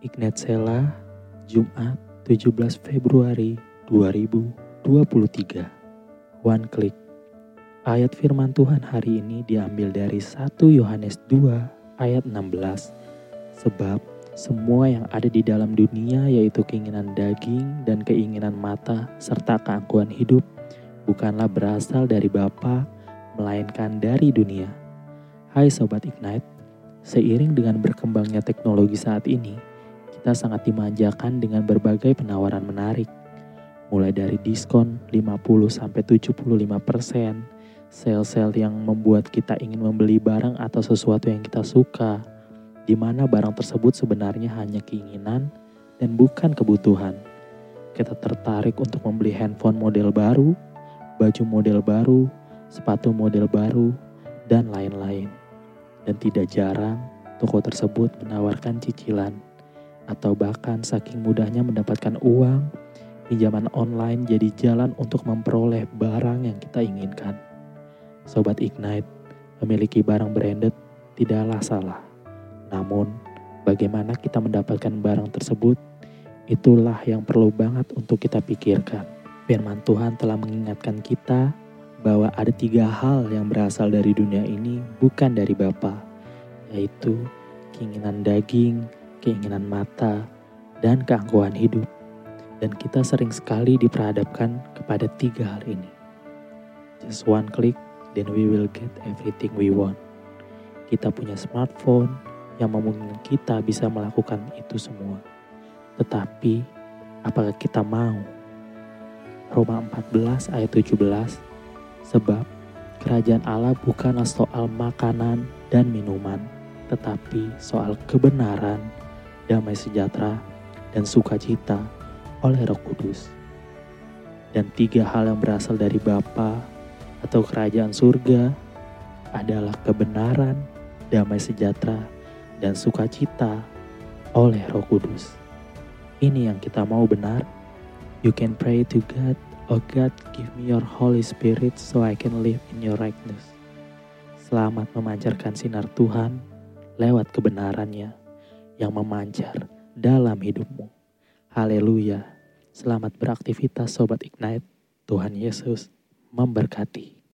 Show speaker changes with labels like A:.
A: Ignat Sela, Jumat 17 Februari 2023. One Click. Ayat firman Tuhan hari ini diambil dari 1 Yohanes 2 ayat 16. Sebab semua yang ada di dalam dunia yaitu keinginan daging dan keinginan mata serta keangkuhan hidup bukanlah berasal dari Bapa melainkan dari dunia. Hai Sobat Ignite, seiring dengan berkembangnya teknologi saat ini, kita sangat dimanjakan dengan berbagai penawaran menarik. Mulai dari diskon 50 75 persen, sel-sel yang membuat kita ingin membeli barang atau sesuatu yang kita suka, di mana barang tersebut sebenarnya hanya keinginan dan bukan kebutuhan. Kita tertarik untuk membeli handphone model baru, baju model baru, sepatu model baru, dan lain-lain. Dan tidak jarang, toko tersebut menawarkan cicilan atau bahkan saking mudahnya mendapatkan uang, pinjaman online jadi jalan untuk memperoleh barang yang kita inginkan. Sobat Ignite, memiliki barang branded tidaklah salah. Namun, bagaimana kita mendapatkan barang tersebut, itulah yang perlu banget untuk kita pikirkan. Firman Tuhan telah mengingatkan kita bahwa ada tiga hal yang berasal dari dunia ini bukan dari Bapa, yaitu keinginan daging, keinginan mata, dan keangkuhan hidup. Dan kita sering sekali diperhadapkan kepada tiga hal ini. Just one click, then we will get everything we want. Kita punya smartphone yang memungkinkan kita bisa melakukan itu semua. Tetapi, apakah kita mau? Roma 14 ayat 17, sebab kerajaan Allah bukanlah soal makanan dan minuman, tetapi soal kebenaran, damai sejahtera, dan sukacita oleh Roh Kudus. Dan tiga hal yang berasal dari Bapa atau kerajaan surga adalah kebenaran, damai sejahtera, dan sukacita oleh Roh Kudus. Ini yang kita mau benar. You can pray to God, Oh God, give me your Holy Spirit so I can live in your rightness. Selamat memancarkan sinar Tuhan lewat kebenarannya yang memancar dalam hidupmu. Haleluya. Selamat beraktivitas Sobat Ignite. Tuhan Yesus memberkati.